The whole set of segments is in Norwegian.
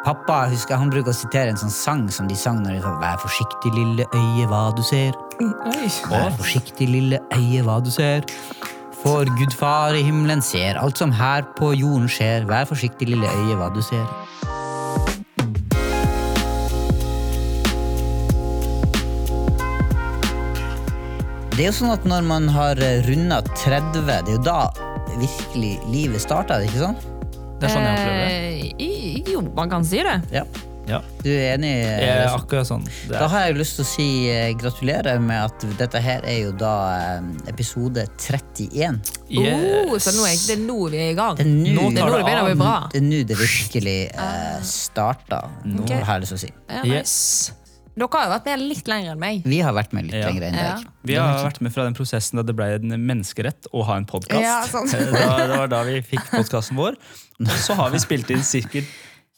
Pappa jeg husker, han bruker å sitere en sånn sang som de sang når de sa 'Vær forsiktig, lille øye, hva du ser'. Oi. Vær forsiktig, lille øye, hva du ser. For Gud far i himmelen ser alt som her på jorden skjer. Vær forsiktig, lille øye, hva du ser. Det er jo sånn at når man har runda 30, det er jo da virkelig livet starter, ikke sånn? Det er sånn jeg opplever det. Eh, jo, man kan si det. Ja. Ja. Du er enig? Jeg er akkurat sånn. Da har jeg lyst til å si eh, gratulerer med at dette her er jo da eh, episode 31. Oh, så nå er det nå vi er i gang. Det er nå, Nå Det er nå det begynner å bli bra. Det er nå det virkelig eh, starter, okay. har jeg lyst til å si. Ja, nice. Yes. Dere har jo vært med litt lenger enn meg. Vi har vært med litt Ja. lenger enn Ja. deg. Vi har vært med fra den prosessen da det ble en menneskerett å ha en podkast. Ja, sånn. det, var- det var da vi fikk podkasten vår. Og så har vi spilt inn sikkert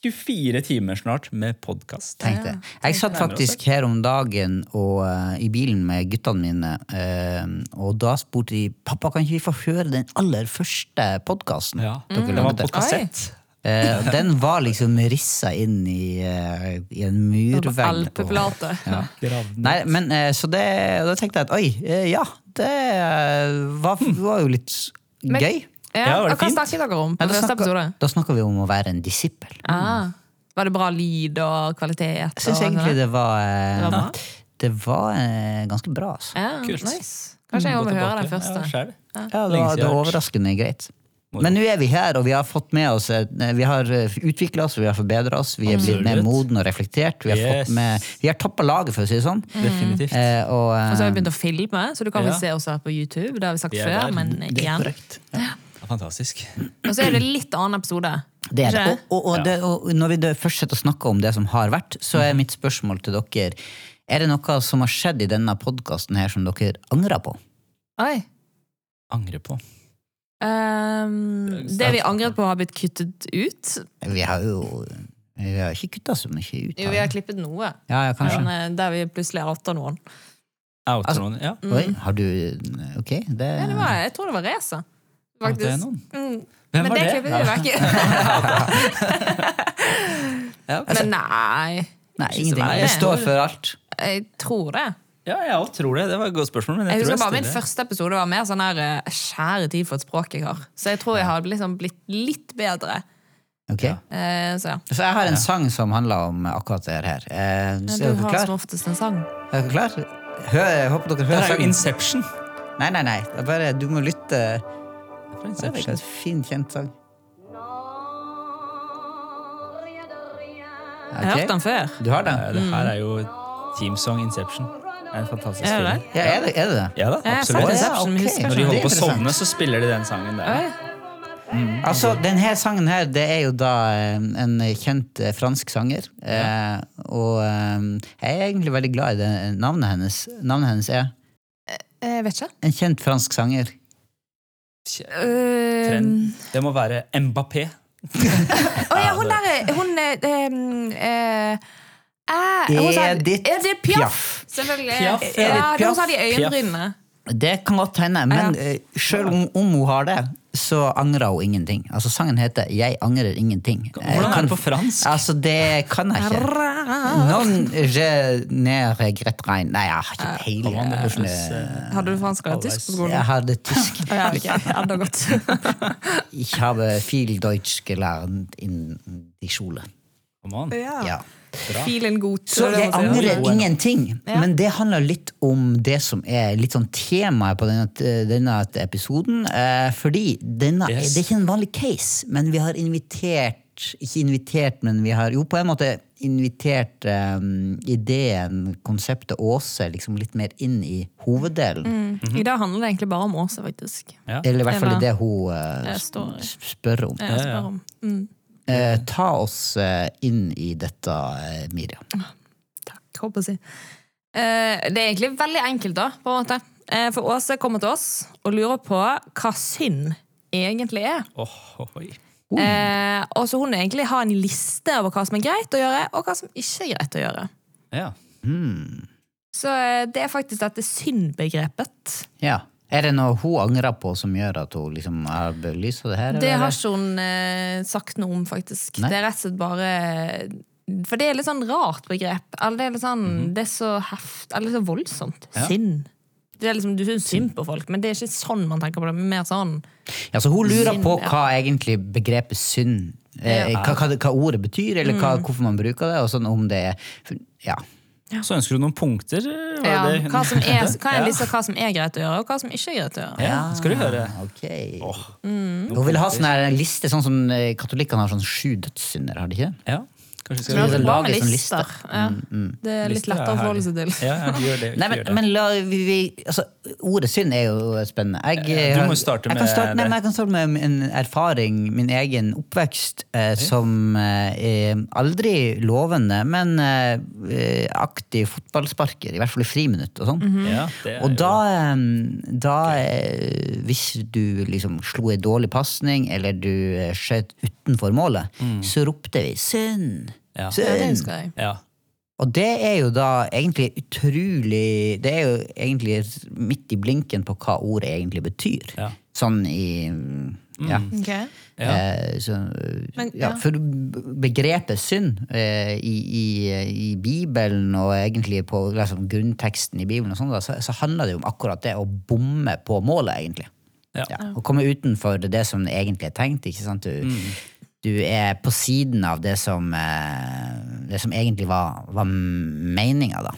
24 timer snart med podkast. Tenk det. Jeg satt faktisk her om dagen og, uh, i bilen med guttene mine, uh, og da spurte de pappa kan ikke vi få høre den aller første podkasten. Ja. Mm. Den var på kassett. Eh, den var liksom rissa inn i, eh, i en murvegg. Alpeplate. Ja. Nei, men eh, så det, da tenkte jeg at oi, eh, ja, det var, var jo litt Men- gøy. Ja, Ja, var det og Hva fint? snakket dere om på Men første episode? Da snakka vi om å være en disippel. Ah, var det bra lyd og kvalitet? Jeg syns egentlig det var eh, Det var? Det var eh, ganske bra, altså. Ja, Kult. nice. Kanskje jeg må høre den første. Ja. Ja, det var, det var overraskende greit. Mm. Men nå er vi her, og vi har fått med oss eh, Vi har utvikla oss, vi har forbedra oss, vi er blitt mer modne og reflektert. Vi har, Yes. med, vi har toppa laget, for å si det sånn. Definitivt. Eh, og, eh, Og så har vi begynt å filme, så du kan vel Ja. se oss her på YouTube. Det har vi sagt Vi før, der. men det er igjen. Ja. Fantastisk. Og så er det litt annen episode. Det er det. Og, og, og, det, og når vi først sitter og snakker om det som har vært, så er mitt spørsmål til dere Er det noe som har skjedd i denne podkasten her som dere angrer på? Oi. Angrer på. Ehm, det vi angret på, har blitt kuttet ut. Vi har jo vi har ikke kutta så mye ut. Jo, vi har klippet noe. Ja, ja, kanskje. Men, eh, der vi plutselig outer noen. Outer Altså- noen. Ja. Oi, har du Ok, det, Ja, det var, jeg tror det var Reza. Faktisk. Mm. Hvem Men var det det? klippet vi vekk. Ja, Men nei. Nei, ingenting. Jeg står for alt. Jeg tror det. Ja, jeg òg tror det. Det var et godt spørsmål. Men jeg, Jeg husker bare Min første episode var mer sånn her Kjære skjære tid for et språk jeg har. Så jeg tror jeg har liksom blitt litt bedre. Ok? Eh, så ja. Så jeg har en sang som handler om akkurat det her. Eh, Ja, Du har klar? som oftest en sang. Er dere klar? Hør, jeg håper dere Det hører er jo sangen. Inception. Nei, nei, nei. Det er bare, du må lytte. Det er en fin, kjent sang. Jeg har hørt den før. Du har den? Ja, Det her er jo Teamsong Inception. En fantastisk Er det det? Ja, er det er det? det? Ja da, absolutt. Ja, men ok. Når de holder på å sovne, så spiller de den sangen der. Mm. Altså, denne sangen her, det er jo da eh, en kjent eh, fransk sanger. Eh, og eh, jeg er egentlig veldig glad i det navnet hennes. Navnet hennes er Jeg vet ikke. en kjent fransk sanger. Trend. Det må være Mbappé. Å ja, hun der er Hun er um, eh, eh, Edith Piaf. Selvfølgelig. Piaf. Ja, hun som har de øyenbrynene. Det kan godt hende, men Ja. eh, selv om, om hun har det, så angrer hun ingenting. Altså, sangen heter 'Jeg angrer ingenting'. Jeg Hvordan er det på fransk? Altså, det kan jeg ikke. Non, je ne regrette rein. Nei, jeg har ikke peiling. Det- eh, Hadde du fransk eller tysk på skolen? Jeg hadde tysk. Ja, okay. Ja, er godt. Ich habe viel Deutsch gelernt in die Schule. Ja. Feeling god. Så det jeg angrer ingenting. Men det handler litt om det som er litt sånn temaet på denne, denne episoden. Eh, fordi denne, Yes. det er ikke en vanlig case, men vi har invitert Ikke invitert, men vi har jo på en måte invitert um, ideen, konseptet Åse, liksom litt mer inn i hoveddelen. Mm. I dag handler det egentlig bare om Åse, faktisk. Ja. Eller i hvert fall Det var- det hun s- spør om. Jeg ja. spør om. Mm. Eh, ta oss eh, inn i dette, eh, Miriam. Takk, håper jeg å si. Eh, det er egentlig veldig enkelt, da, på en måte. Eh, for Åse kommer til oss og lurer på hva synd egentlig er. Åh, oi. Eh, og så hun egentlig har en liste over hva som er greit å gjøre, og hva som ikke er greit å gjøre. Ja. Mm. Så eh, det er faktisk dette syndbegrepet. Ja. Er det noe hun angrer på som gjør at hun liksom har belyst det her? Det har ikke hun eh, sagt noe om, faktisk. Nei. Det er rett og slett bare For det er litt sånn rart begrep. Eller det er litt sånn, Mhm. det er så heft, eller så voldsomt. Sinn. Det er liksom, du syns synd på folk, men det er ikke sånn man tenker på det. men Mer sånn Ja, så hun lurer Synd, på ja. hva egentlig begrepet synd eh, Ja. hva, hva, hva ordet betyr, eller hva, Mm. hvorfor man bruker det, og sånn om det er Ja. Så ønsker du noen punkter? ja, hva, som er, hva er liste, liksom hva som er greit å gjøre, og hva som ikke er greit å gjøre. Ja, skal du høre. Ok. Hun vil ha sånn liste, sånn som eh, katolikkene har sånn sju dødssynder, har de ikke? Ja, kanskje skal vi vi vil bra sånn lister. liste. Ja. Det er litt Lister er lettere å forholde seg til. Ja, gjør det. Nei, men, men la, vi, vi, altså, ordet synd er jo spennende. Jeg, Ja, eh, du må starte jeg kan med starte, nei, det. men jeg kan starte med en erfaring, min egen oppvekst, eh, som eh, er aldri lovende, men eh, aktiv fotballsparker, i hvert fall i friminutt og sånn. Mm -hmm. Og da, eh, da eh, hvis du liksom slo en dårlig pasning, eller du eh, skjøt utenfor målet, så ropte vi 'synd'! Ja. Ja, det husker jeg. Ja. Og det er jo da egentlig utrolig Det er jo egentlig midt i blinken på hva ordet egentlig betyr. Ja. Sånn i Ja. Ok. Ja. Eh, så, Men, ja. ja. For begrepet synd eh, i, i, i Bibelen og egentlig på liksom, grunnteksten i Bibelen, og da, så, så handler det jo om akkurat det å bomme på målet, egentlig. Ja. Ja, Å komme utenfor det som egentlig er tenkt. ikke sant? Du, Mm. Du er på siden av det som, eh, det som egentlig var, var meninga, da.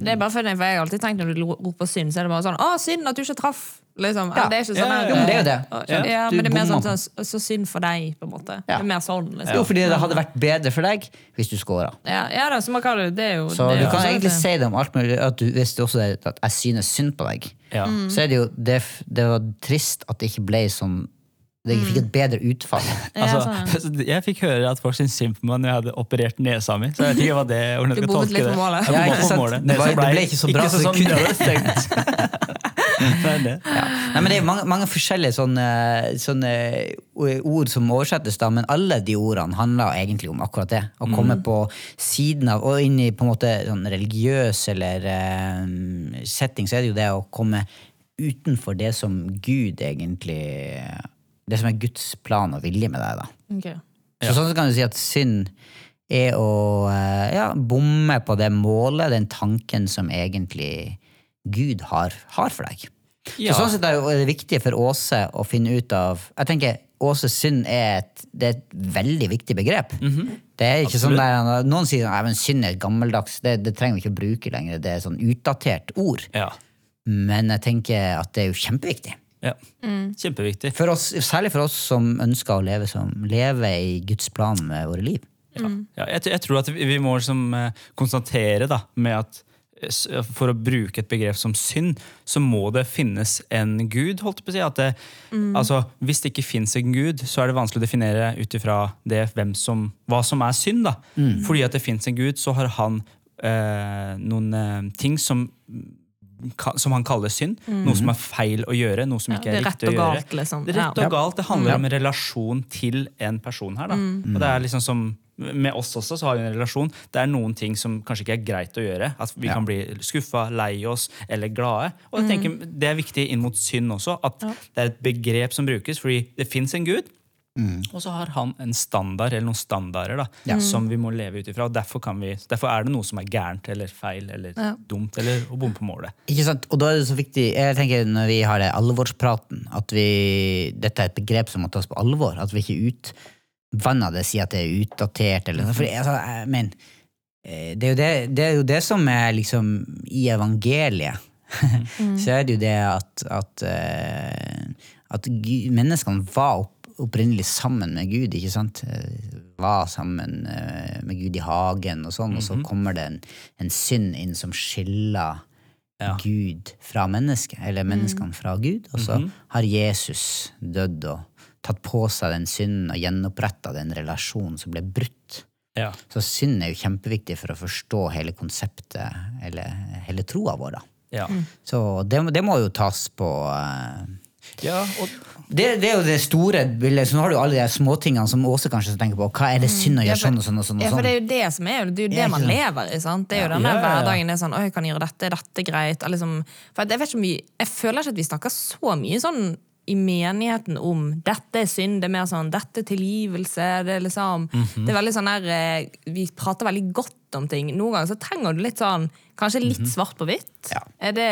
Det er bare for, for Jeg har alltid tenkt når du roper synd, så er det bare sånn 'Å, synd at du ikke traff'. Liksom. Ja. Det er ikke Ja, sånn ja, her, Jo, men det er jo det. Ja, Ja. men det er mer sånn, sånn Så synd for deg, på en måte. Ja. Det er mer sånn. Liksom. Jo, fordi det hadde vært bedre for deg hvis du scora. Ja, ja så det, Det er jo Så det er du kan jo. egentlig si det om alt mulig. At du, hvis det også er at jeg synes synd på deg, Ja. så er det jo det, det var trist at det ikke ble sånn Det fikk et bedre utfall. Ja, sånn. Altså, jeg fikk høre at folk syntes synd på meg når jeg hadde operert nesa mi. Så jeg vet ikke hva det, Du skal bommet tolke litt det. på målet. Jeg Ja, ikke på sant? målet. Det var- det ble ikke så bra ikke sånn tenkt. Det det. Ja. Nei, men Det er mange, mange forskjellige sånne, sånne ord som oversettes, da, men alle de ordene handler egentlig om akkurat det. Å komme på siden av, og inn i på en måte sånn religiøs eller um, setting, så er det jo det å komme utenfor det som Gud egentlig Det som er Guds plan og vilje med deg. da. Okay. Så sånn kan du si at synd er å eh, ja, bomme på det målet, den tanken som egentlig Gud har, har for deg. Ja. Så sånn sett er det viktig for Åse å finne ut av Jeg tenker Åses synd er et, det er et veldig viktig begrep. Det er ikke sånn der, Noen sier at synd er et gammeldags, det, det trenger vi ikke å bruke lenger. Det er sånn utdatert ord. Ja. Men jeg tenker at det er jo kjempeviktig. Ja. Kjempeviktig. For oss, særlig for oss som ønsker å leve, som, leve i Guds plan med våre liv. Ja. Ja, jeg, jeg tror at vi, vi må liksom eh, konstatere da, med at eh, for å bruke et begrep som synd, så må det finnes en gud. holdt jeg på å si. At det, altså, hvis det ikke fins en gud, så er det vanskelig å definere ut ifra det hvem som, hva som er synd. da. Fordi at det fins en gud, så har han eh, noen eh, ting som som han kaller synd. Noe som er feil å gjøre. noe som ikke ja, er er riktig å gjøre. galt, liksom. Det er rett Ja. og galt. Det handler om en relasjon til en person her. Da. Og det er liksom som med oss også så har vi en relasjon. Det er noen ting som kanskje ikke er greit å gjøre. At vi Ja. kan bli skuffa, lei oss eller glade. Og jeg tenker Det er viktig inn mot synd også. At det er et begrep som brukes. Fordi det fins en gud, og så har han en standard, eller noen standarder da, som vi må leve ut ifra. Derfor, derfor er det noe som er gærent eller feil eller Ja. dumt eller å bomme på målet. Ikke sant? Og da er det så viktig, jeg tenker når vi har det alvorspraten, at vi, dette er et begrep som må tas på alvor. At vi ikke utvanner det, sier at det er utdatert. Eller, noe. for altså, jeg mener, eh, det, er jo det, det er jo det som er liksom i evangeliet. så er det jo det at, at, eh, at menneskene var opp, opprinnelig sammen med Gud, ikke sant? Var sammen eh, med Gud i hagen og sånn, og så kommer det en, en synd inn som skiller Ja. Gud fra mennesket, eller menneskene fra Gud. Og så har Jesus dødd og tatt på seg den synden og gjenoppretta den relasjonen som ble brutt. Ja. Så synd er jo kjempeviktig for å forstå hele konseptet, eller hele troa vår. da. Ja. Så det, det må jo tas på, eh, Ja, og Det, det er jo det store bildet. Så nå har du alle de småtingene som Åse kanskje tenker på. Hva er det synd å gjøre gjøre og sånn og sånn og sånn? Ja, for det sånn? er jo det som er, det er jo det man lever i. sant? Det er jo den Ja, ja, ja. hverdagen er sånn Oi, jeg kan gjøre dette, er dette greit? Eller Liksom, for jeg, vet ikke om vi, jeg føler ikke at vi snakker så mye sånn i menigheten om dette er synd, det er mer sånn dette er tilgivelse. Det er liksom Mhm. Det er veldig sånn der eh, Vi prater veldig godt om ting. Noen ganger så trenger du litt sånn Kanskje litt svart på hvitt. Ja. Er det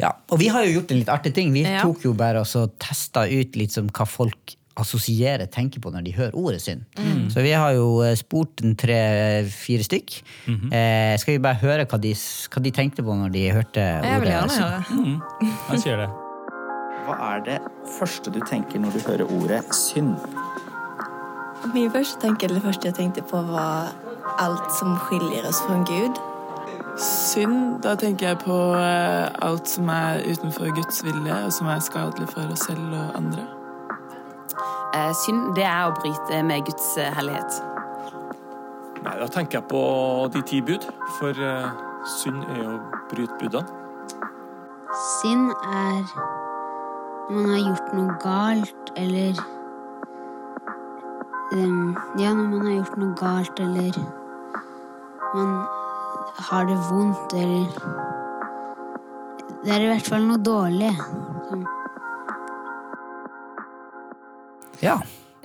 Ja, og vi har jo gjort en litt artig ting. Vi Ja. tok jo bare og så testa ut litt som hva folk assosierer, tenker på når de hører ordet synd. Mm. Så vi har jo eh, spurt en tre-fire stykk. Mhm. eh, skal vi bare høre hva de, hva de tenkte på når de hørte Jeg vil ordet gjerne synd? høre. jeg sier det. Hva er det første du tenker når du hører ordet synd? Min første tanke, eller første jeg tenkte på, var alt som skiljer oss fra Gud. Synd, da tenker jeg på eh, alt som er utenfor Guds vilje, og som er skadelig for oss selv og andre. Eh, Synd, det er å bryte med Guds eh, hellighet. Nei, Da tenker jeg på de ti bud, for eh, synd er jo å bryte budene. Synd er når man har gjort noe galt, eller um, Ja, når man har gjort noe galt, eller man har det vondt, eller Det er i hvert fall noe dårlig. Sånn. Ja.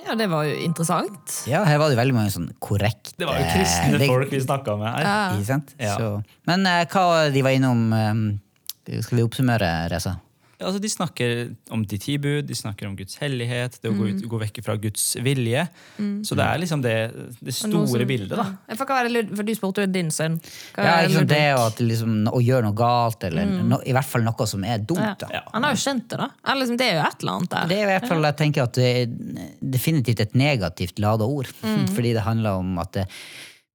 Ja, det var jo interessant. ja, her var det veldig mange sånn korrekte Det var jo kristne det- folk vi snakka med her. Ikke sant? Ja. Så, men eh, hva de var innom eh, Skal vi oppsummere, Reza? Altså, de snakker om de ti bud, de snakker om Guds hellighet, det å gå, Mm. ut, gå vekk fra Guds vilje. Så det er liksom det, det store som- bildet, da. Ja. Det, for du spurte jo din sønn. Ja, er Ludvig? det og at liksom, å gjøre noe galt, eller no, i hvert fall noe som er dumt. Ja. Han har jo skjønt det, da. Eller, liksom, det er jo et eller annet der. Det er i hvert fall, jeg tenker at det er definitivt et negativt lada ord. Fordi det handler om at det,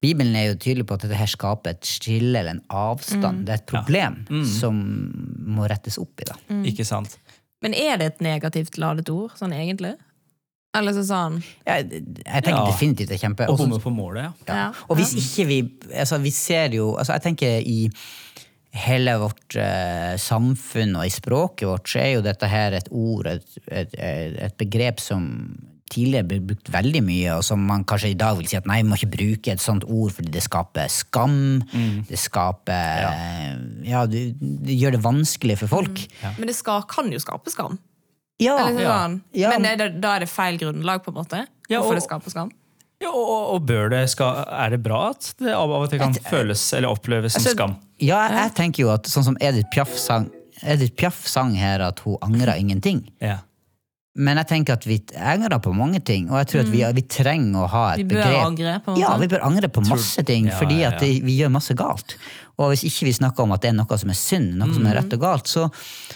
Bibelen er jo tydelig på at dette her skaper et skille eller en avstand. Det er et problem som må rettes opp i. da. Ikke sant? Men er det et negativt ladet ord, sånn egentlig? Eller så sa han ja, jeg tenker Ja. definitivt det er kjempe... Å bomme på målet, ja. Ja. Og hvis ikke vi altså Vi ser jo altså Jeg tenker i hele vårt eh, samfunn og i språket vårt, så er jo dette her et ord, et, et, et begrep som tidligere ble brukt veldig mye, og som man kanskje i dag vil si at nei, vi må ikke bruke et sånt ord fordi det skaper skam. Det skaper Ja, det, det gjør det vanskelig for folk. Men det skal, kan jo skape skam. Ja, Eller ja. sånn. Ja. Men er det, da er det feil grunnlag, på en måte? Ja, Hvorfor og- det skaper skam? Ja, og, og- bør det skal, Er det bra at det av og til kan føles eller oppleves som Altså, skam? Ja, jeg, jeg tenker jo at sånn som Edith Piaf sang Edith Piaf sang her at hun angra ingenting. Ja. Men jeg tenker at vi angrer på mange ting, og jeg tror at vi, vi trenger å ha et begrep. Vi bør begrep. angre, på. Ja, vi bør angre på masse ting, Ja, fordi ja, at det, vi gjør masse galt. Og hvis ikke vi snakker om at det er noe som er synd, noe som er Mm. rett og galt, så,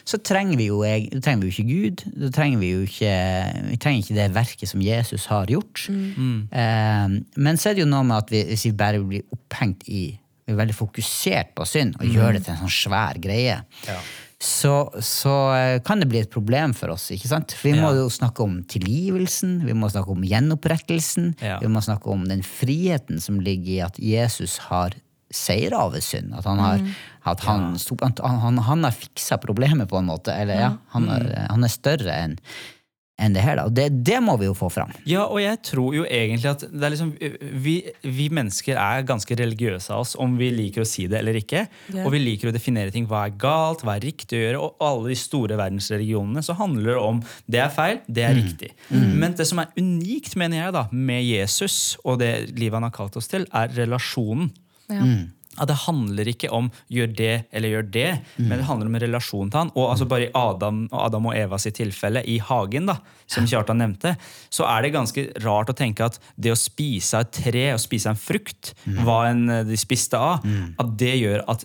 så trenger vi jo trenger vi jo ikke Gud. Da trenger vi jo ikke, vi trenger ikke det verket som Jesus har gjort. Mm. Eh, men så er det jo noe med at vi, hvis vi bare blir opphengt i Vi er veldig fokusert på synd og gjør det til en sånn svær greie. Så, så eh, kan det bli et problem for oss. ikke sant? For vi må Ja. jo snakke om tilgivelsen, vi må snakke om gjenopprettelsen. Ja. Vi må snakke om den friheten som ligger i at Jesus har seira over synd. At han har, at han, ja. han, han, han har fiksa problemet, på en måte. Eller ja, han, er, han er større enn enn det her. da. Og det, det må vi jo få fram. Ja, og jeg tror jo egentlig at det er liksom, vi, vi mennesker er ganske religiøse av oss, om vi liker å si det eller ikke. Og vi liker å definere ting. Hva er galt, hva er riktig å gjøre? Og alle de store verdensreligionene så handler det om det er feil, det er riktig. Men det som er unikt, mener jeg, da, med Jesus og det livet han har kalt oss til, er relasjonen. At det handler ikke om gjør det eller gjør det, men det handler om en relasjon til han. Og altså bare i Adam, Adam og Eva sitt tilfelle, i hagen, da, som Kjartan nevnte, så er det ganske rart å tenke at det å spise et tre og spise en frukt, hva enn de spiste av, at det gjør at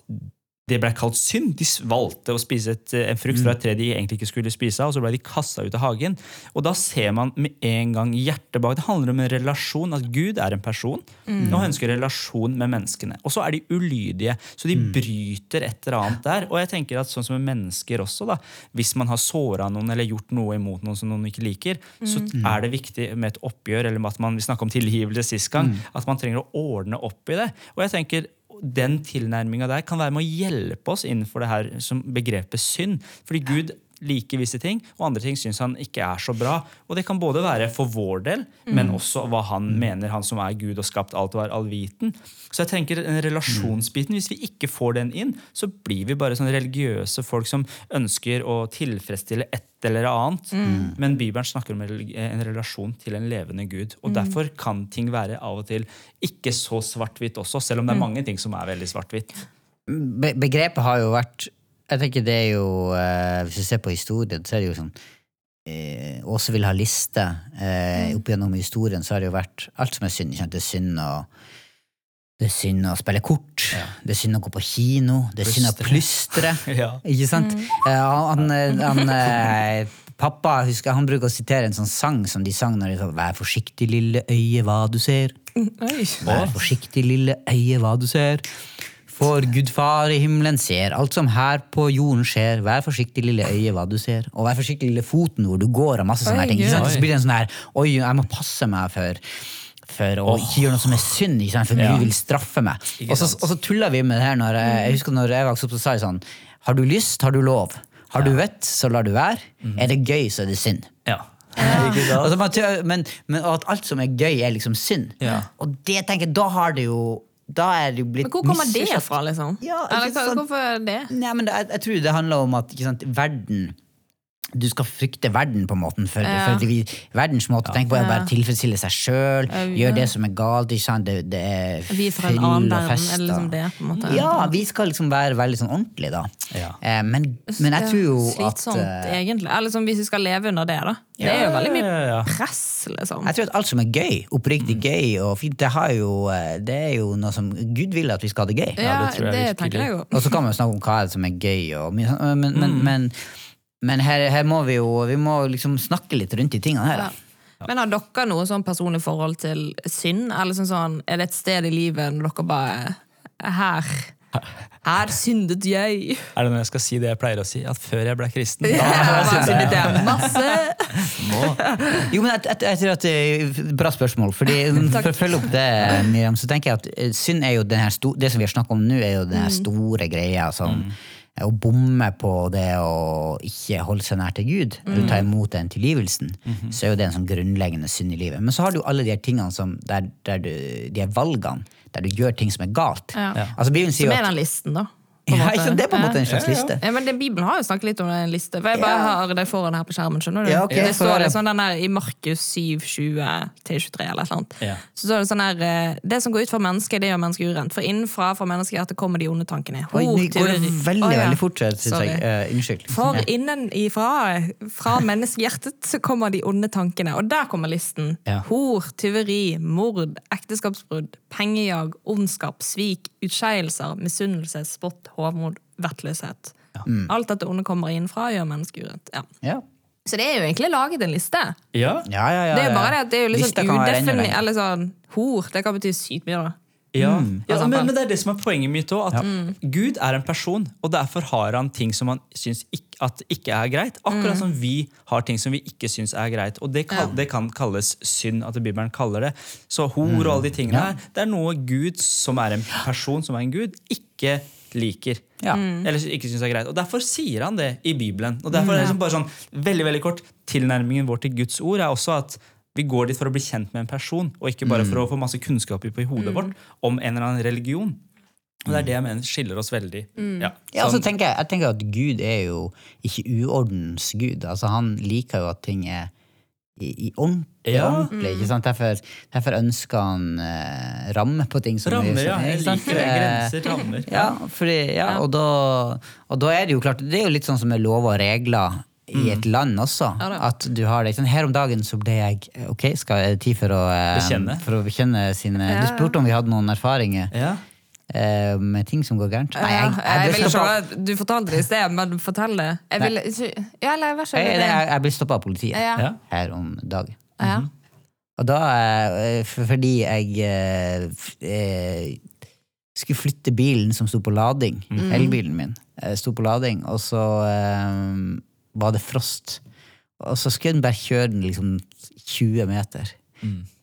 det ble kalt synd. De valgte å spise et, en frukt fra et tre de egentlig ikke skulle spise og så ble de kasta ut av hagen. Og da ser man med en gang hjertet bak. Det handler om en relasjon, at Gud er en person, og han ønsker relasjon med menneskene. Og så er de ulydige, så de bryter et eller annet der. Og jeg tenker at sånn som med mennesker også, da, hvis man har såra noen eller gjort noe imot noen som noen ikke liker, så er det viktig med et oppgjør, eller med at man, vi snakka om tilgivelse sist gang, at man trenger å ordne opp i det. Og jeg tenker den tilnærminga der kan være med å hjelpe oss innenfor det her som begrepet synd. Fordi Gud liker visse ting, og andre ting syns han ikke er så bra. Og det kan både være for vår del, men også hva han mener, han som er Gud og skapt alt og er allviten. Så jeg tenker den relasjonsbiten, hvis vi ikke får den inn, så blir vi bare sånne religiøse folk som ønsker å tilfredsstille et eller annet. Men Bibelen snakker om en relasjon til en levende Gud. Og derfor kan ting være av og til ikke så svart-hvitt også, selv om det er mange ting som er veldig svart-hvitt. Be begrepet har jo vært Jeg tenker det er jo eh, Hvis du ser på historien, så er det jo sånn eh, Åse vil ha liste. Eh, opp gjennom historien så har det jo vært alt som er synd. ikke sant? Det er synd å det er synd å spille kort, det er synd å gå på kino, det er synd å plystre. Ja. Ikke sant? Mm. han, han, han, eh, pappa husker, han bruker å sitere en sånn sang som de sang når de sa 'Vær forsiktig, lille øye, hva du ser'. Vær forsiktig, lille øye, hva du ser. For Gud far i himmelen ser alt som her på jorden skjer. Vær forsiktig, lille øye, hva du ser. Og vær forsiktig, lille foten hvor du går, og masse sånne ting. Så blir det en sånn her Oi, jeg må passe meg for for å ikke gjøre noe som er synd, for Ja. Vil straffe meg. Og så, og så tulla vi med det her. Når jeg, jeg husker når jeg vokste opp, så sa jeg sånn Har du lyst, har du lov. Har du vett, så lar du være. Er det gøy, så er det synd. Ja. Altså, men, men at alt som er gøy, er liksom synd. Ja. Og det tenker jeg, da har det jo Da er det jo blitt Men hvor kommer det fra, liksom? Ja, Eller, hvorfor det? Nei, men jeg, jeg tror det handler om at sant, verden du skal frykte verden, på en måte. For, Ja. for vi, verdens måte å tenke på er bare tilfredsstille seg sjøl, Ja. gjøre det som er galt. Ikke sant? Det, det er Vi fyll og fest. liksom det? på en måte? Ja, vi skal liksom være veldig sånn ordentlige, da. Ja. Eh, men, men jeg tror jo at Slitsomt, eh, egentlig. Eller liksom, hvis vi skal leve under det, da. Det er jo veldig mye press, liksom. Jeg tror at alt som er gøy, oppriktig gøy og fint, det, har jo, eh, det er jo noe som Gud vil at vi skal ha det gøy. Ja, det tror jeg det tenker jeg jo. Og så kan man jo snakke om hva er det som er gøy, og, mye sånn, men, men, men, men her, her må vi jo vi må liksom snakke litt rundt de tingene her. Ja. Men har dere noe sånn personlig forhold til synd? Eller sånn sånn, er det et sted i livet når dere bare Her. Her syndet jeg. Er det når jeg skal si det jeg pleier å si? At før jeg ble kristen da Ja, jeg syndet jeg masse. Jo, men jeg, jeg, jeg tror at det er Bra spørsmål. Fordi For å følge opp det, Miriam, så tenker jeg at synd er jo den her sto, Det som vi har snakket om nå, er jo den her store greia som Å bomme på det å ikke holde seg nær til Gud, eller ta imot den tilgivelsen, så er jo det en sånn grunnleggende synd i livet. Men så har du alle de her tingene som, der, der du, de her valgene, der du gjør ting som er galt. Ja. Altså sier Som er den listen, da. Ja, ikke sant? Det er på en måte en slags liste. Ja, men det, Bibelen har jo snakket litt om en liste. For jeg bare Ja. har det foran her på skjermen. skjønner du? Ja, okay, det står det sånn den der I Markus 7, 20 til 23 eller et eller. Ja. Så står det sånn her eh, Det som går ut for mennesket, det gjør mennesket urent. For innenfra fra menneskehjertet kommer de onde tankene. Oi, nå går det veldig, veldig fort, synes jeg. Eh, unnskyld. For innenfra, fra menneskehjertet, så kommer de onde tankene. Og der kommer listen. Ja. Hor, tyveri, mord, ekteskapsbrudd, pengejag, ondskap, svik, utskeielser, misunnelse, spott, hovmod, vettløshet. Alt dette onde kommer innenfra, gjør mennesket urett. Ja. Ja. Så det er jo egentlig laget en liste. Ja. Ja, ja, ja, Det er jo bare det at det er jo litt Lista sånn kan udefinert. Eller sånn hor, det kan bety sykt mye, da. Ja, Mm. ja Altså, men, men det er det som er poenget mitt òg. At ja. Gud er en person, og derfor har han ting som han syns ikke, at ikke er greit. Akkurat som vi har ting som vi ikke syns er greit. Og det, kall, Mm. Ja. det kan kalles synd, at Bibelen kaller det. Så hor og alle de tingene her, det er noe Gud, som er en person, som er en Gud, ikke liker. Ja. Mm. Eller ikke syns er greit. Og derfor sier han det i Bibelen. Og derfor er det liksom bare sånn, veldig, veldig kort, Tilnærmingen vår til Guds ord er også at vi går dit for å bli kjent med en person, og ikke bare for å få masse kunnskap i hodet vårt om en eller annen religion. Og det er det jeg mener skiller oss veldig. Ja, Ja, sånn. ja, tenker jeg, jeg tenker at Gud er jo ikke uordens Gud. Altså, han liker jo at ting er i, i ordentlig. Ja. ordentlig ikke sant? Derfor, derfor ønsker han eh, rammer på ting. Som Rammer, er- ja. Jeg liker det. Eh, Grenser, rammer. Ja, fordi, ja, Og, da, og da er det jo klart Det er jo litt sånn som med lover og regler i et land også. Ja at du har det. Sånn. Her om dagen så ble jeg Ok, skal jeg tid for å eh, Bekjenne. For å bekjenne sine Ja. Du spurte om vi hadde noen erfaringer Ja. Eh, med ting som går gærent. Nei, Ja, jeg, jeg, jeg ikke, du fortalte det i sted, men fortell det. Jeg vil, ja, nei, vær så jeg, jeg, jeg ble stoppa av politiet Ja. Her om dagen. Ja. Og da eh, Fordi jeg eh, skulle flytte bilen som sto på lading, elbilen min, eh, sto på lading, og så eh, var det frost. Og så skulle den bare kjøre den liksom 20 meter.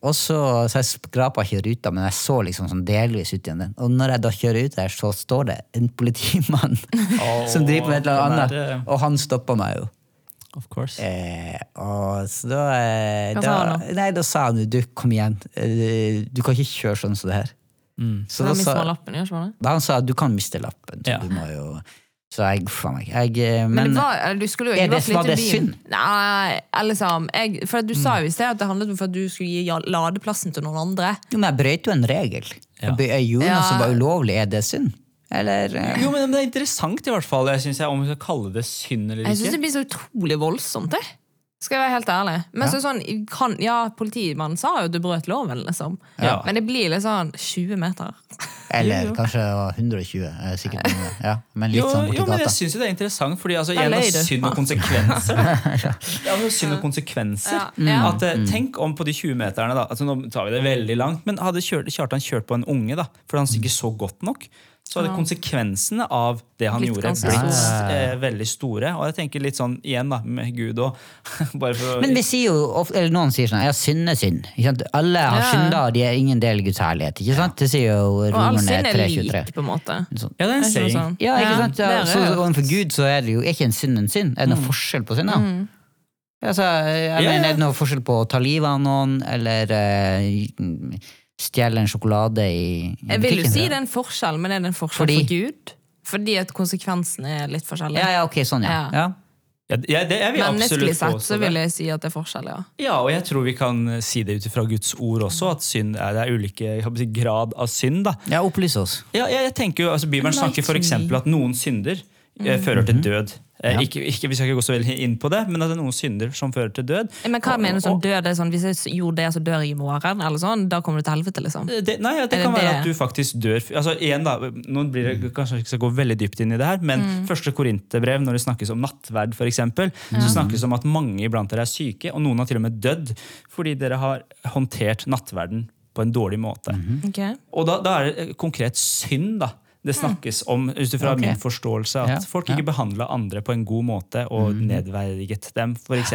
Og så, så jeg skrapa ikke ruta, men jeg så liksom sånn delvis ut igjen den. Og når jeg da kjører ut der, så står det en politimann som driver med et eller annet er, og han stoppa meg jo. Of course. Eh, og så da, eh, Hva da sa han da? Nei, da sa han jo du, kom igjen, eh, du kan ikke kjøre sånn som det her. Mm. Så Da da sa, lappen, det? da han sa du kan miste lappen. Så Ja. du må jo Så jeg, faen meg. Jeg, eh, Men, men det var, du skulle jo ikke det- vært litt i byen. synd? Nei, eller liksom jeg, For du sa jo i sted at det handlet om for at du skulle gi ladeplassen til noen andre. jo, men jeg brøt jo en regel. Ja. Gjorde noe Ja. som var ulovlig. Er det synd? Eller uh... Jo, men det er interessant, i hvert fall. Jeg synes jeg, Om vi skal kalle det synd eller ikke. Jeg syns det blir så utrolig voldsomt, det. Skal jeg være helt ærlig. Men så sånn, kan, ja, Politimannen sa jo at du brøt loven, liksom. Ja. Men det blir litt sånn 20 meter. Eller Jo, jo. kanskje 120. eh, Sikkert noe, ja. Men litt Jo, sånn jo, borti men jeg gata. syns jo det er interessant, fordi altså, jeg da, synd og konsekvenser. ja, men synd og konsekvenser. Ja, ja. At, eh, Tenk om på de 20 meterne, da. Altså, nå tar vi det veldig langt, men hadde Kjartan kjørt på en unge da, fordi han ikke så godt nok, så hadde konsekvensene av det han Blitt gjorde, blitt eh, veldig store. Og jeg tenker litt sånn igjen da, med Gud og å Men vi sier jo, ofte- eller noen sier sånn ja, synd er synd. Ikke sant? Alle har Ja. synda, og de er ingen del av Guds herlighet. Ikke sant? Det sier jo Romerne synd er 3.23. lik, på en måte. Sånn. Ja, det er en saying. sånn? Ja, ikke sant? Ja, er så overfor Gud så er det jo er ikke en synd en synd. Er det noe forskjell på synd? da? Mm. Altså, jeg Ja, mener, er det noe forskjell på å ta livet av noen, eller eh, stjele en sjokolade i, i Jeg vil jo si det er en forskjell, men er det en forskjell Fordi? for Gud? Fordi at konsekvensen er litt forskjellig. Ja, ja, ok, sånn, ja. Ja. ja. Ja, det, jeg vil Menneskelig sett så vil jeg si at det er forskjell, ja. Ja, og jeg tror vi kan eh, si det ut ifra Guds ord også, at synd er, det er ulike si, grad av synd. da. Ja, opplys oss. Ja, jeg, jeg tenker jo, altså Bibelen snakker for eksempel at noen synder fører til død. Ja. ikke, ikke, vi skal ikke gå så veldig inn på det, men at det er noen synder som fører til død. Men hva mener du sånn død? Er sånn, hvis jeg gjorde det, så dør jeg i morgen? Eller sånn, da kommer du til helvete, liksom? Det, nei, ja, det Er det kan være det? at du faktisk dør altså igjen da, nå blir det, Kanskje ikke skal gå veldig dypt inn i det her, men Mm. første korinterbrev, når det snakkes om nattverd, for eksempel, så snakkes det om at mange iblant dere er syke, og noen har til og med dødd fordi dere har håndtert nattverden på en dårlig måte. Ok. Og da, da er det eh, konkret synd da. Det snakkes om, ut fra okay. min forståelse, at Ja, folk ja. ikke behandla andre på en god måte og nedverdiget dem, f.eks.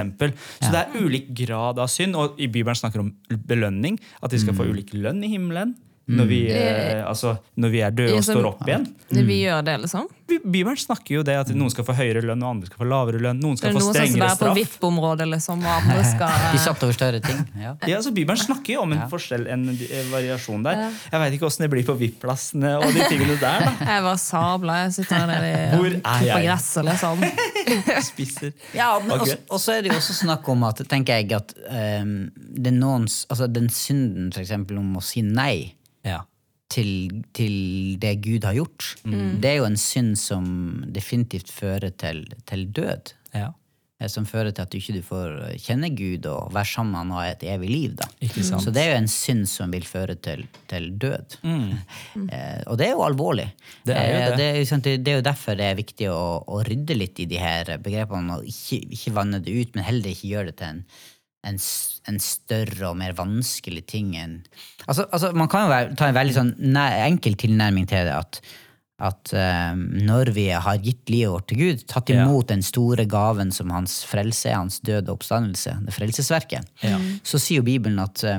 Så det er ulik grad av synd, og i Bibelen snakker om belønning. At de skal få ulik lønn i himmelen når vi, eh, altså, når vi er døde og Ja, så- står opp igjen. Vi gjør det, liksom? Bi- Bibelen snakker jo det at noen skal få høyere lønn, og andre skal få lavere lønn. Noen Det skal er få noen som skal strengere være på straff. VIP-området, liksom, og andre skal De satt over større ting. Ja. Ja, så Bibelen snakker jo om en forskjell, en eh, variasjon der. Jeg veit ikke åssen det blir på VIP-plassene og de tingene der. da. Jeg var sabla. Jeg sitter her nede i Hvor er på jeg? gresset, liksom. Spiser. Ja, men Ok. også, og så er det jo også snakk om at tenker jeg at ehm, det er noens, altså den synden for eksempel om å si nei Ja. til, til det Gud har gjort, det er jo en synd som definitivt fører til, til død. ja. Eh, Som fører til at du ikke får kjenne Gud og være sammen med ham og ha et evig liv. Da. Ikke sant. Så det er jo en synd som vil føre til, til død. Eh, og det er jo alvorlig. Det er jo Eh, det. det, er jo det er jo derfor det er viktig å, å rydde litt i de her begrepene, og ikke, ikke vanne det ut, men heller ikke gjøre det til en, en, en større og mer vanskelig ting enn altså, altså, Man kan jo være, ta en veldig sånn enkel tilnærming til det. at at eh, når vi har gitt livet vårt til Gud, tatt Ja. imot den store gaven som hans frelse er, hans død og oppstandelse, det frelsesverket, Ja. så sier jo Bibelen at, eh,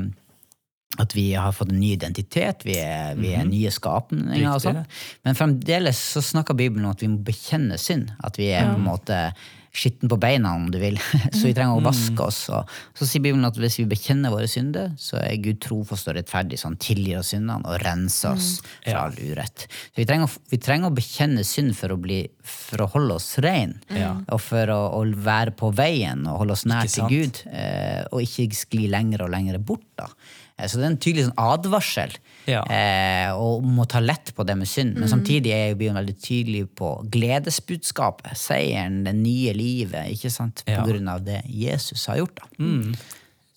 at vi har fått en ny identitet, vi er, vi er nye skapninger. og Mhm. Sånn. Men fremdeles så snakker Bibelen om at vi må bekjenne synd. At vi er på en måte skitten på beina, om du vil. Så vi trenger å vaske oss. Og så sier Bibelen at hvis vi bekjenner våre synder, så er Gud trofast og rettferdig, så han tilgir oss syndene og renser oss fra all urett. Så vi trenger, vi trenger å bekjenne synd for å, bli, for å holde oss rein, og for å, å være på veien og holde oss nær til? Gud, eh, og ikke skli lenger og lenger bort. da. Eh, Så det er en tydelig sånn advarsel Ja. eh, og må ta lett på det med synd. Men samtidig er jo Bibelen veldig tydelig på gledesbudskapet. Seieren, det nye livet, ikke sant? på Ja. grunn av det Jesus har gjort. da.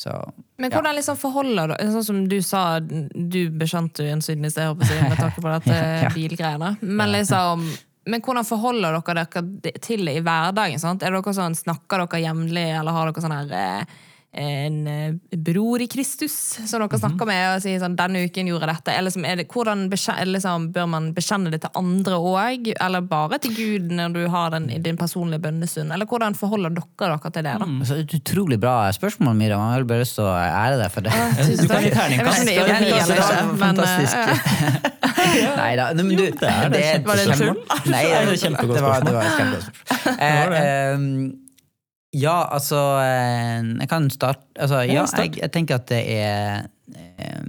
Så Men hvordan liksom forholder du Sånn som du sa, du bekjente jo en synd i sted, håper jeg, med tanke på dette bilgreiene. Men liksom men hvordan forholder dere dere til det i hverdagen? Sant? Er dere sånn, Snakker dere jevnlig, eller har dere sånn her eh, en eh, bror i Kristus som dere snakker med og sier sånn 'denne uken gjorde jeg dette'? Eller er det, hvordan det liksom, Bør man bekjenne det til andre òg, eller bare til Gud når du har den i din personlige bønnestund? Eller hvordan forholder dere dere til det? da? Altså, et utrolig bra spørsmål, Miriam. Jeg har bare lyst til å ære deg for det. Tusen Du kan gi takk. Det er terningkast. Fantastisk. eh, Nei da. men du, det er, et Var det tull? Nei, det var, det var et kjempegodt spørsmål. Ja, altså eh, Jeg kan starte altså, Ja, jeg, jeg tenker at det er eh,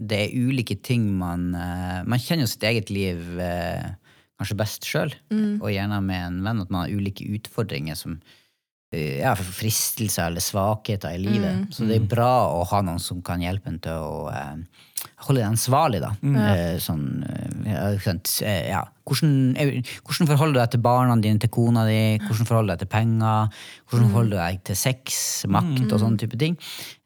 Det er ulike ting man eh, Man kjenner jo sitt eget liv kanskje best sjøl, og gjerne med en venn, at man har ulike utfordringer som ja, fristelser eller svakheter i livet. Så det er bra å ha noen som kan hjelpe en til å eh, holde deg ansvarlig, da. Eh, sånn, eh, ja, eh, ja. Hvordan, hvordan forholder du deg til barna dine, til kona di? Hvordan forholder du deg til penger? Hvordan forholder du deg til sex, makt og sånne type ting?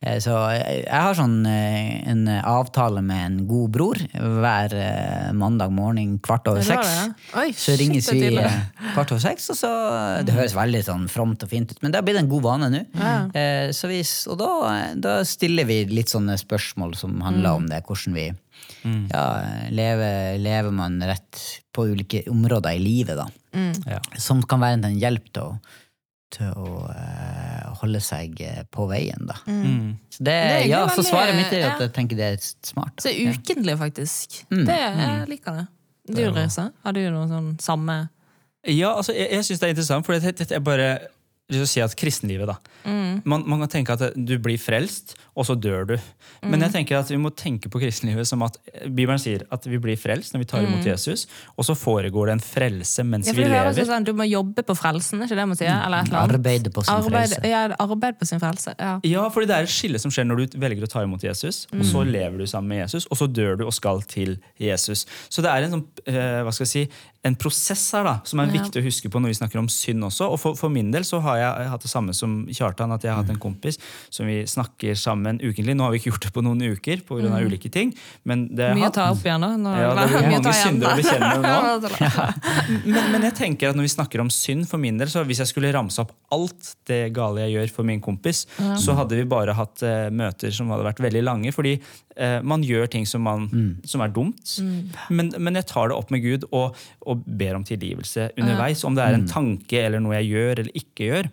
Eh, Så jeg, har sånn en avtale med en god bror hver mandag morgen kvart over Ja, seks. Så ringes vi kvart over seks, og så Det høres veldig sånn fromt og fint ut, men det har blitt en god vane nå. Eh, Så vi, og da, da stiller vi litt sånne spørsmål som handler om det, hvordan vi ja, lever, lever man rett på ulike områder i livet, da. Ja. Som kan være en hjelp til å, til å uh, holde seg eh, på veien, da. Mm. Så, det, Det er ja, så svaret mitt er at ja. jeg tenker det er smart. Så da. Ukentlig, faktisk. Mm. Det, jeg liker det. Du, Risa, har du noe sånn samme Ja, altså, jeg, jeg syns det er interessant, for jeg, jeg bare lyst til å si at kristenlivet, da. Man, man kan tenke at du blir frelst, og så dør du. Men jeg tenker at vi må tenke på kristenlivet som at Bibelen sier at vi blir frelst når vi tar imot Jesus, og så foregår det en frelse mens ja, vi lever. sånn, Du må jobbe på frelsen, er ikke det man sier? Eller et eller annet? Arbeide på sin Arbeid, frelse. Ja, arbeid på sin frelse. Ja. Ja, fordi det er et skille som skjer når du velger å ta imot Jesus, og så lever du sammen med Jesus, og så dør du og skal til Jesus. Så det er en sånn, eh, hva skal jeg si, en prosess her da, som er Ja. viktig å huske på når vi snakker om synd også. Og for, for min del så har jeg hatt det samme som Kjartan, at jeg har hatt en kompis som vi snakker sammen ukentlig. Nå har vi ikke gjort det på noen uker pga. av ulike ting, men det har Mye å ta opp igjen, nå. Nå, Ja, det blir mye mange synder å bekjenne nå. men, men jeg tenker at når vi snakker om synd, for min del, så hvis jeg skulle ramse opp alt det gale jeg gjør for min kompis, så hadde vi bare hatt uh, møter som hadde vært veldig lange. Fordi uh, man gjør ting som, man, som er dumt. Men, men jeg tar det opp med Gud og, og ber om tilgivelse underveis. Om det er en tanke eller noe jeg gjør eller ikke gjør.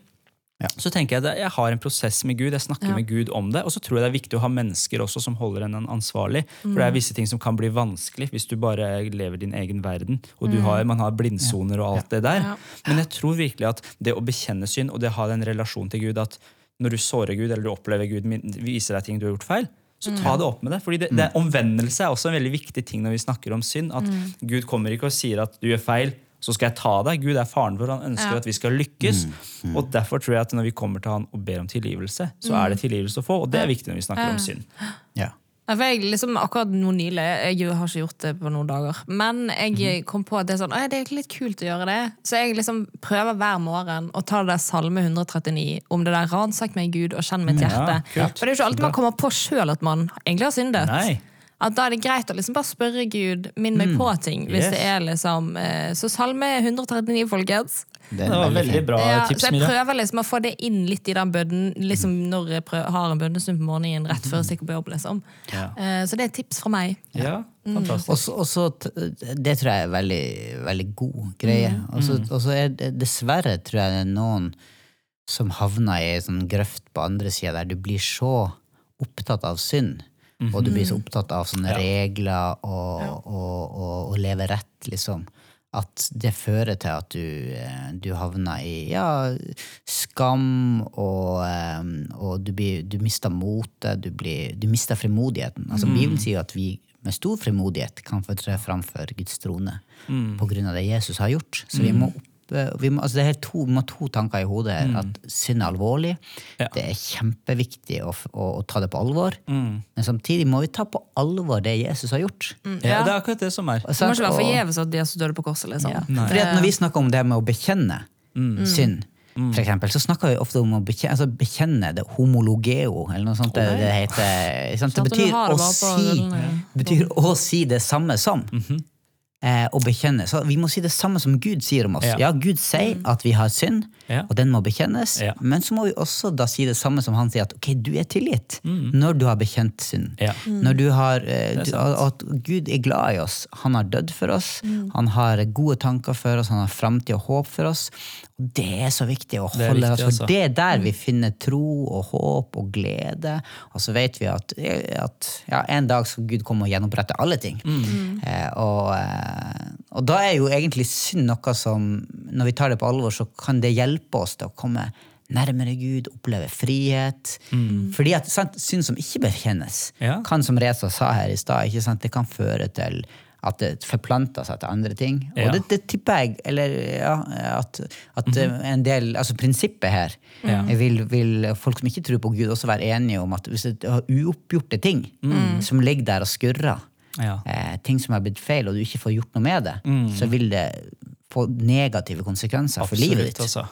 Så tenker jeg at jeg har en prosess med Gud, jeg snakker Ja. med Gud om det. Og så tror jeg det er viktig å ha mennesker også som holder en ansvarlig. For det er visse ting som kan bli vanskelig hvis du bare lever din egen verden. Og du har, man har blindsoner og alt det der. Ja. Men jeg tror virkelig at det å bekjenne synd og det å ha den relasjonen til Gud, at når du sårer Gud eller du opplever Gud viser deg ting du har gjort feil, så ta det opp med det. Fordi det, det, Omvendelse er også en veldig viktig ting når vi snakker om synd. At Gud kommer ikke og sier at du gjør feil, så skal jeg ta deg. Gud er faren vår, han ønsker Ja. at vi skal lykkes. Og Derfor tror jeg at når vi kommer til han og ber om tilgivelse, så er det tilgivelse å få. Og det er viktig når vi snakker om synd. Ja. Ja, for jeg liksom Akkurat nå nylig, jeg har ikke gjort det på noen dager, men jeg kom på at det er sånn, det er litt kult å gjøre det. Så jeg liksom prøver hver morgen å ta det der Salme 139 om det der 'ransak meg, Gud, og kjenn mitt hjerte'. Ja, For det er jo ikke alltid man kommer på sjøl at man egentlig har syndet. Nei. At da er det greit å liksom bare spørre Gud, minn meg på ting. Hvis Yes. det er liksom eh, Så Salme 139, folkens. Det, Det var veldig veldig bra Ja, tips, så jeg prøver liksom å få det inn litt i den bønnen liksom når jeg prøver, har en bønnestund på morgenen rett før jeg stikker på jobb. liksom. Ja. Eh, Så det er et tips fra meg. Ja, fantastisk. Mm. så- og så Det tror jeg er veldig, veldig god greie. Og så og så er det dessverre tror jeg det er noen som havner i ei sånn grøft på andre sida der du blir så opptatt av synd. Og du blir så opptatt av sånne Ja. regler og, og, og, og leve rett, liksom. At det fører til at du, eh, du havner i ja, skam, og, eh, og du, blir, du mister motet, du, blir, du mister frimodigheten. Altså, Bibelen sier at vi med stor frimodighet kan få tre framfor Guds trone på grunn av det Jesus har gjort. Så vi må opp vi må, altså det er to, vi må ha to tanker i hodet her. At synd er alvorlig. Ja. Det er kjempeviktig å, å, å ta det på alvor. Men samtidig må vi ta på alvor det Jesus har gjort. Ja, det er akkurat det som er. Det må ikke være forgjeves at Jesus døde på korset. liksom. Fordi at Når vi snakker om det med å bekjenne synd, for eksempel, så snakker vi ofte om å bekjenne, altså bekjenne det homologeo, eller noe sånt. det, det heter. sant? Det Sånn betyr å, si, betyr å si det samme som. Eh, å bekjenne. Så vi må si det samme som Gud sier om oss. Ja. Ja, Gud sier at vi har synd, Ja. og den må bekjennes. Ja. Men så må vi også da si det samme som han sier, at ok, du er tilgitt når du har bekjent synd. Ja. Når du har, eh, du, at Gud er glad i oss. Han har dødd for oss. Han har gode tanker for oss, han har framtid og håp for oss. Det er så viktig å Det er holde viktig, altså. det er der vi finner tro og håp og glede. Og så vet vi at, at ja, en dag skal Gud komme og gjenopprette alle ting. Eh, og, eh, og da er jo egentlig synd noe som, når vi tar det på alvor, så kan det hjelpe oss til å komme nærmere Gud, oppleve frihet. Fordi at sant, synd som ikke bekjennes, Ja. kan som Reza sa her i stad, det kan føre til at det forplanter seg til andre ting. Ja. Og det, det tipper jeg, eller ja, at, at eh, en del, altså prinsippet her, Ja. vil, vil folk som ikke tror på Gud, også være enige om at hvis du har uoppgjorte ting som ligger der og skurrer, Ja. eh, ting som har blitt feil, og du ikke får gjort noe med det, så vil det få negative konsekvenser for livet ditt. Også.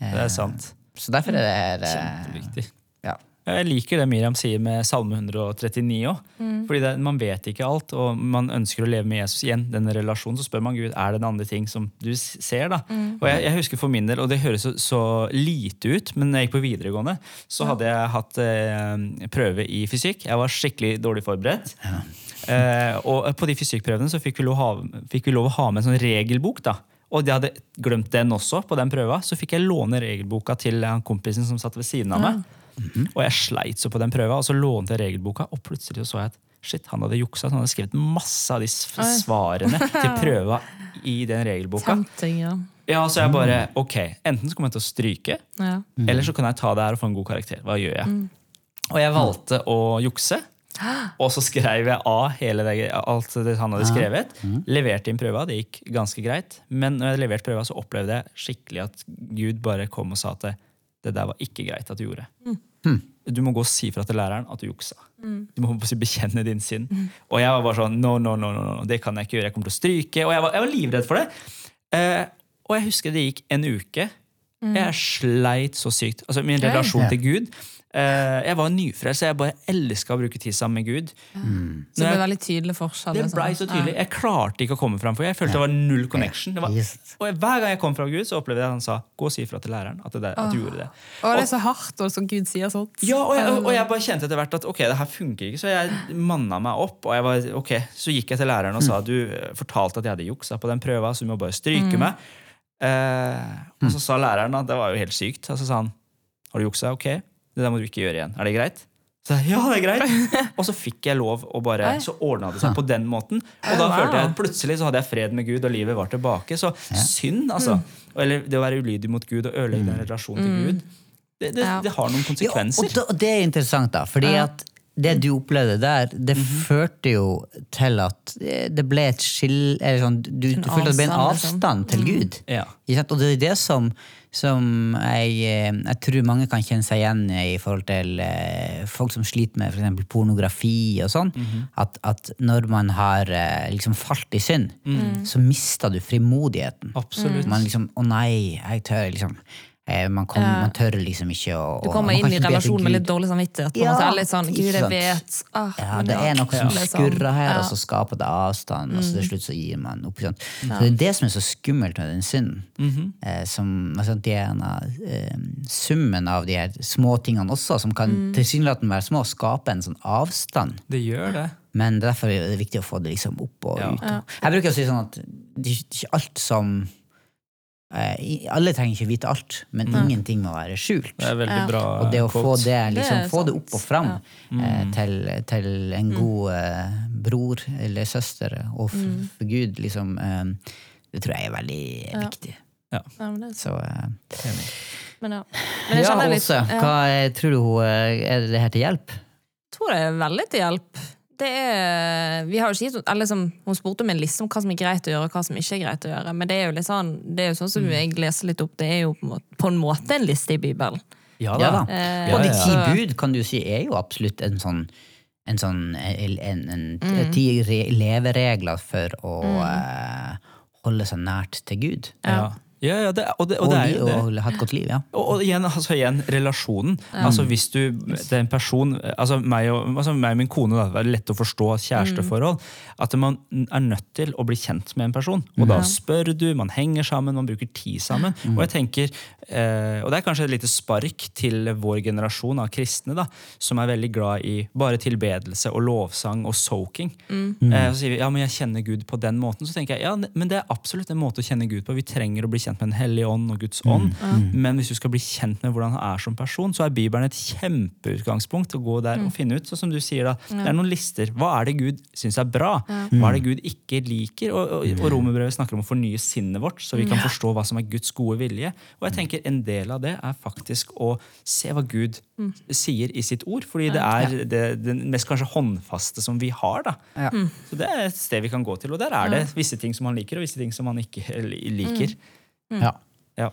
Det er sant. Så derfor er det her eh, Kjempeviktig. ja. Jeg liker det Miriam sier med Salme 139 òg. Fordi det, man vet ikke alt, og man ønsker å leve med Jesus igjen. denne relasjonen, Så spør man Gud er det en andre ting som du ser. da? Og jeg, jeg husker for min del, og det høres så, så lite ut, men når jeg gikk på videregående, så hadde jeg hatt eh, prøve i fysikk. Jeg var skikkelig dårlig forberedt. Eh, og på de fysikkprøvene så fikk vi, lov, ha, fikk vi lov å ha med en sånn regelbok. da. Og jeg hadde glemt den også på den prøva. Så fikk jeg låne regelboka til han kompisen som satt ved siden av meg. Og jeg sleit så på den prøva, og så lånte jeg regelboka, og plutselig så, jeg at shit, han hadde juksa. så Han hadde skrevet masse av de svarene til prøva i den regelboka. Tempting, ja. Ja, Så jeg bare ok, enten så kommer jeg til å stryke, ja. eller så kan jeg ta det her og få en god karakter. Hva gjør jeg? Og jeg valgte å jukse. Og så skrev jeg av hele det, alt det han hadde skrevet. Leverte inn prøva, det gikk ganske greit. Men når jeg leverte prøva, så opplevde jeg skikkelig at Gud bare kom og sa at det, der var ikke greit at du gjorde. Du må gå og si fra til læreren at du juksa. Du må bare bekjenne din synd. Og jeg var bare sånn no, no, no, no, no, det kan jeg ikke gjøre. Jeg kommer til å stryke. Og jeg var, jeg var livredd for det. Eh, og jeg husker det gikk en uke. Jeg sleit så sykt. Altså Min relasjon til Gud Jeg var nyfrelst, så jeg bare elska å bruke tid sammen med Gud. Så Når det ble veldig tydelig forskjell. det ble blei så tydelig. Jeg klarte ikke å komme fram, for jeg følte det var null connection. Det var, og hver gang jeg kom fra Gud, så opplevde jeg at han sa 'gå og si fra til læreren' at, det der, at du gjorde det. Og det er så hardt, og så Gud sier sånt. Ja, og jeg, og jeg bare kjente etter hvert at ok, det her funker ikke, så jeg manna meg opp. Og jeg var, ok, Så gikk jeg til læreren og sa du eh, fortalte at jeg hadde juksa på den prøva, så du må bare stryke meg. Eh, og så sa læreren at det var jo helt sykt. Og så sa han har du juksa? Ok, det der må du ikke gjøre igjen. Er det greit? Så jeg, ja, det er greit. Og så fikk jeg lov, og bare, så ordna det seg på den måten. Og da følte jeg at plutselig så hadde jeg fred med Gud, og livet var tilbake. Så synd, altså. Eller det å være ulydig mot Gud og ødelegge den relasjonen til Gud, det, det, det har noen konsekvenser. Ja, og det er interessant, da. Fordi at det du opplevde der, det førte jo til at det ble et skille Eller sånn, du, du følte at det ble en avstand, liksom. til Gud. Ja. Og det er det som, som jeg, eh, jeg tror mange kan kjenne seg igjen i i forhold til eh, folk som sliter med f.eks. pornografi og sånn. at, at når man har eh, liksom falt i synd, så mister du frimodigheten. Absolutt. Man liksom Å nei, jeg tør liksom eh, man, kom, man tør liksom ikke å Du kommer inn i relasjon med litt dårlig samvittighet. Ja, måte. Litt sånn, Gud, jeg vet ah, Ja, det er noe som skurrer her, ja. og så skaper det avstand, og så til slutt så gir man opp. Sånn. Ja. Så det er det som er så skummelt med den synden. eh, som, altså, det er en av, eh, summen av de her små tingene også, som kan tilsynelatende være små, skape en sånn avstand. Det gjør det. Men derfor er det viktig å få det liksom opp og Ja. ut. Jeg bruker å si sånn at det er ikke alt som eh, Alle trenger ikke vite alt, men ingenting må være skjult. Det er veldig bra Og det å få det, liksom, Det få det opp og fram Ja. eh, til, til en god eh, bror eller søster, og for, for Gud, liksom eh, Det tror jeg er veldig Ja. viktig. Ja, Så eh, Men ja. Men jeg Ja, Åse, ja. hva eh, tror du hun eh, Er det her til hjelp? Jeg tror det er veldig til hjelp. Det er, vi har jo ikke, gitt- eller liksom, hun spurte om en liste om hva som er greit å gjøre og hva som ikke er greit å gjøre. Men det er jo litt sånn, det er jo sånn som jeg leser litt opp, det er jo på en måte, på en, måte en liste i Bibelen. Ja Ja da. da. Eh, Og de ti bud kan du si er jo absolutt en sånn en sånn en, en, en, ti re- leveregler for å eh, holde seg nært til Gud. Ja, ja, ja det, og, det, og Og, det er li- jo det. og ha et godt liv, ja. Og, og igjen, altså igjen, relasjonen. Altså Hvis du, det er en person altså meg og, altså meg og min kone, da, det er lett å forstå kjæresteforhold. At man er nødt til å bli kjent med en person. Og da spør du, man henger sammen, man bruker tid sammen. Og jeg tenker, eh, og det er kanskje et lite spark til vår generasjon av kristne, da, som er veldig glad i bare tilbedelse og lovsang og soaking. Eh, så sier vi ja, men jeg kjenner Gud på den måten. Så tenker jeg ja, men det er absolutt en måte å kjenne Gud på. Vi trenger å bli kjent kjent med Den hellige ånd og Guds ånd. Men hvis du skal bli kjent med hvordan han er som person, så er Bibelen et kjempeutgangspunkt å gå der og finne ut. Så som du sier da, Det er noen lister. Hva er det Gud syns er bra? Hva er det Gud ikke liker? Og, og, og Romerbrevet snakker om å fornye sinnet vårt, så vi kan forstå hva som er Guds gode vilje. Og jeg tenker En del av det er faktisk å se hva Gud sier i sitt ord. Fordi det er det, det mest kanskje håndfaste som vi har. da. Ja. Så Det er et sted vi kan gå til. Og der er det visse ting som han liker, og visse ting som han ikke li- liker. Ja. Ja.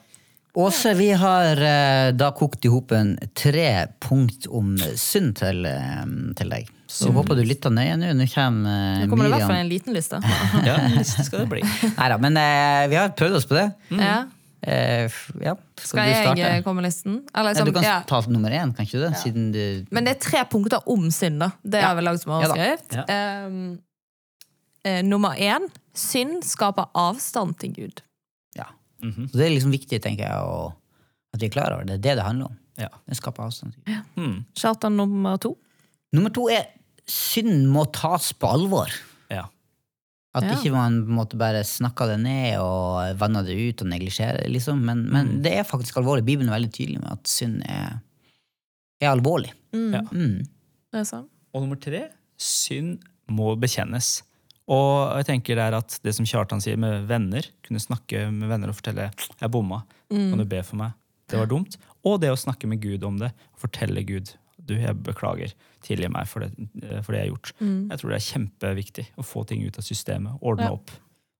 Åse, vi har eh, da kokt i hopen tre punkt om synd til, eh, til deg. Så håper du lytter nøye nå. Nå kommer eh, Nå kommer det i hvert fall en liten liste. ja, liste skal det bli. Neida, men eh, vi har prøvd oss på det. Ja. Eh, ja. Skal, Skal jeg starte? komme med listen? Eller, Ja, du kan ja. ta nummer én, kan ikke du du Men det er tre punkter om synd, da. Det Ja. har vi laget som overskrift. Ja. Ehm, eh, nummer én synd skaper avstand til Gud. Ja. -hmm. Så det er liksom viktig, tenker jeg, å, at vi er klar over det. Det er det det handler om. Ja. Det skaper avstand. Ja. Mm. Hmm. Nummer to. Nummer to er synd må tas på alvor. Ja. At Ja. ikke man måtte bare snakker det ned og vanne det ut og neglisjerer det. Liksom. Men, men Mm. det er faktisk alvorlig. Bibelen er veldig tydelig med at synd er, er alvorlig. Mm, Ja. Mm. Det er sant. Og nummer tre synd må bekjennes. Og jeg tenker det er at det som Kjartan sier med venner, kunne snakke med venner og fortelle 'jeg bomma, kan du be for meg', det var dumt. Og det å snakke med Gud om det, fortelle Gud 'du, jeg beklager, tilgi meg for det, for det jeg har gjort'. Jeg tror det er kjempeviktig å få ting ut av systemet, ordne Ja. opp.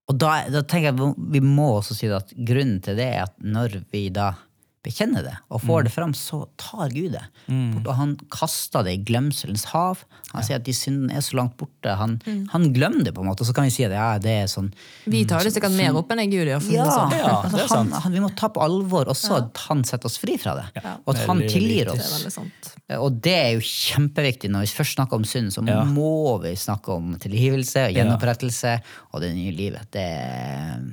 Og da, da tenker jeg vi må også si at grunnen til det er at når vi da bekjenner det og får det fram, så tar Gud det. Bort, og han kaster det i glemselens hav. Han sier at de syndene er så langt borte. Han, han glemmer det, på en måte. Og så kan vi si at ja, det er sånn Vi tar det sikkert mer opp enn jeg Gud gjør. Ja, det sånn. Ja, altså, det er han, sant. han, vi må ta på alvor også at han setter oss fri fra det. Og at han tilgir oss. Det. Og det er jo kjempeviktig. Når vi først snakker om synd, så Ja. må vi snakke om tilgivelse gjenopprettelse og det nye livet. Det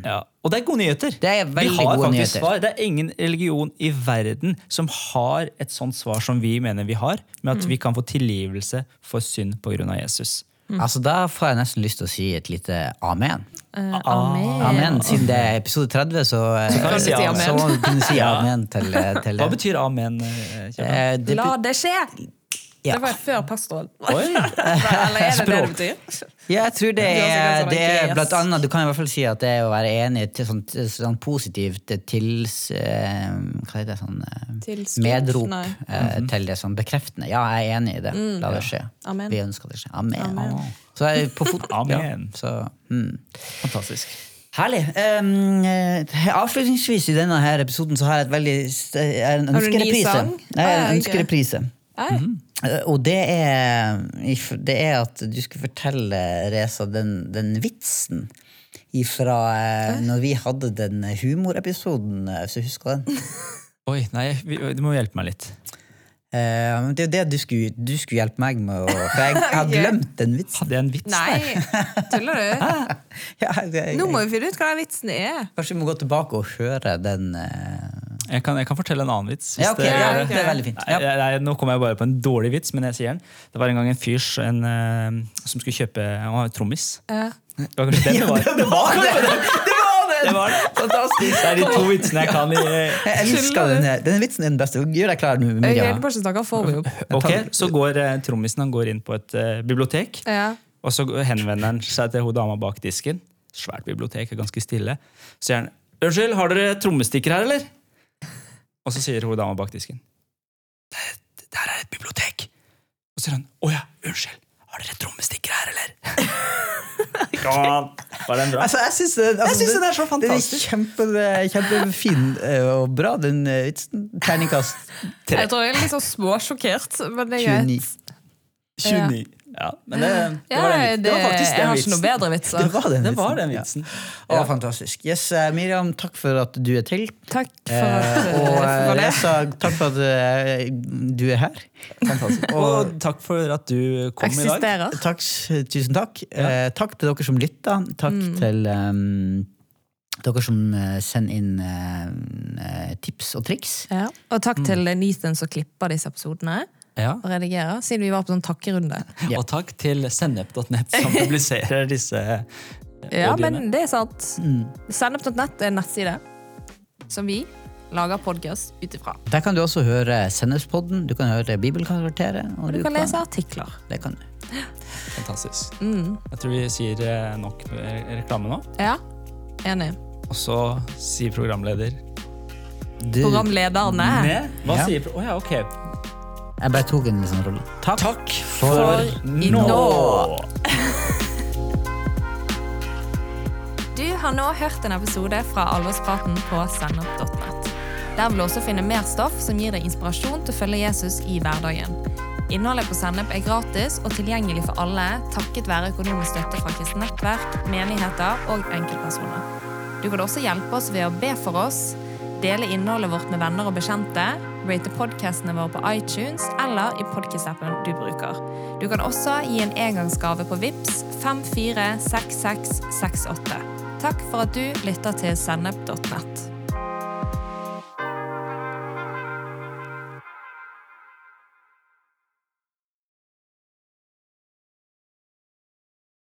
Ja. Og det er gode nyheter. Det er veldig vi har gode faktisk nyheter. svar. Det er ingen religion i verden som har et sånt svar som vi mener vi har, med Mm. at vi kan få tilgivelse for synd pga. Jesus. Altså, Da får jeg nesten lyst til å si et lite amen. Uh, amen. Amen, Siden det er episode 30, så, så kan vi si så, amen. så må vi kunne si amen til, til Hva betyr amen? eh? Eh, det La det skje! Ja. Det var før pastoren. Oi! Eller er det det det betyr? ja, jeg tror det er det er blant annet Du kan i hvert fall si at det er å være enig til sånn, sånn positivt til eh, Hva heter det? Sånn, eh, medrop mm -hmm. til det sånn bekreftende. Ja, jeg er enig i det. La det skje. Amen. Vi ønsker det skje. Amen. Amen. Så jeg er på fot. Amen. Ja, så, mm. Fantastisk. Herlig. Um, avslutningsvis i denne her episoden så har jeg et veldig st- jeg har en Har du en ny sang? Nei, Ah, en ok. okay. Nei. Eh, Og det er, det er at du skulle fortelle, Reza, den, den vitsen fra når vi hadde den humorepisoden, eh, hvis du husker den. Oi, nei, vi, du må hjelpe meg litt. Eh, det er jo det du skulle, du skulle hjelpe meg med, å- for jeg, jeg har glemt den vitsen. Hadde jeg en vits Nei, der? tuller du? Ja, jeg, Nå må vi finne ut hva den vitsen er. Kanskje vi må gå tilbake og høre den eh, Jeg kan, jeg kan fortelle en annen vits. hvis Ja, okay, det- ja, okay. det er veldig fint. Ja. nei, nå kommer jeg bare på en dårlig vits, men jeg sier den. Det var en gang en fyr en, uh, som skulle kjøpe Han var trommis. Ja. Det var kanskje den det var. Det var det! Det var det. Fantastisk! Det er de to vitsene jeg kan i Jeg elsker den her. Denne vitsen er den beste. Gjør deg klar Jeg meg opp. Ok, Så går eh, trommisen han går inn på et eh, bibliotek, Ja. og så henvender han seg til hun dama bak disken. Svært bibliotek, er ganske stille. Så sier han 'Unnskyld, har dere trommestikker her, eller?' Og så sier hun dama bak disken 'Det det her er et bibliotek'. Og så sier han 'Å ja, unnskyld, har dere trommestikker her, eller?' Ja, var den bra? Altså, jeg syns den, altså, den er så fantastisk. Den er kjempe, kjempefin eh, og bra, den eh, vitsen. Terningkast Jeg tror jeg er litt så småsjokkert, men det er 29. greit. 29. Ja, men det, det Ja, var den vitsen. Det var faktisk jeg har ikke noe bedre vitser. Det var den vitsen. var den Ja. vitsen. Å, fantastisk. Yes, eh, Miriam, takk for at du er til. Takk for Eh, at og eh, for det. Reza, takk for at eh, du er her. Fantastisk. Og takk for at du kom i dag. Eksisterer. Takk, tusen takk. Eh, takk til dere som lytta. Takk Mm. til um, dere som eh, sender inn uh, tips og triks. Ja. Og takk til Nathan som klipper disse episodene Ja. å redigere, siden vi var på sånn takkerunde. Ja. Og takk til sennep.nett som publiserer disse Ja, men det er sant. Mm. Sennep.nett er en nettside. som vi lager podkast ut ifra. Der kan du også høre Sennepspodden, du kan høre Bibelkvarteret. Og du kan lese artikler. Det kan du. Fantastisk. Mm. Jeg tror vi sier eh, nok re- reklame nå. Ja, enig. Og så sier programleder Du, Programlederne. Med? Hva Ja. sier Å oh, ja, ok. Jeg bare tok en liksom rolle. Takk, Takk for, nå. Du har nå hørt en episode fra Alvorspraten på sennep.net. Der vil du også finne mer stoff som gir deg inspirasjon til å følge Jesus i hverdagen. Innholdet på Sennep er gratis og tilgjengelig for alle takket være økonomisk støtte fra kristent nettverk, menigheter og enkeltpersoner. Du kan også hjelpe oss ved å be for oss, dele innholdet vårt med venner og bekjente, rate podcastene våre på iTunes eller i podcast-appen du bruker. Du kan også gi en engangsgave på VIPS 546668. Takk for at du lytter til sennep.nett.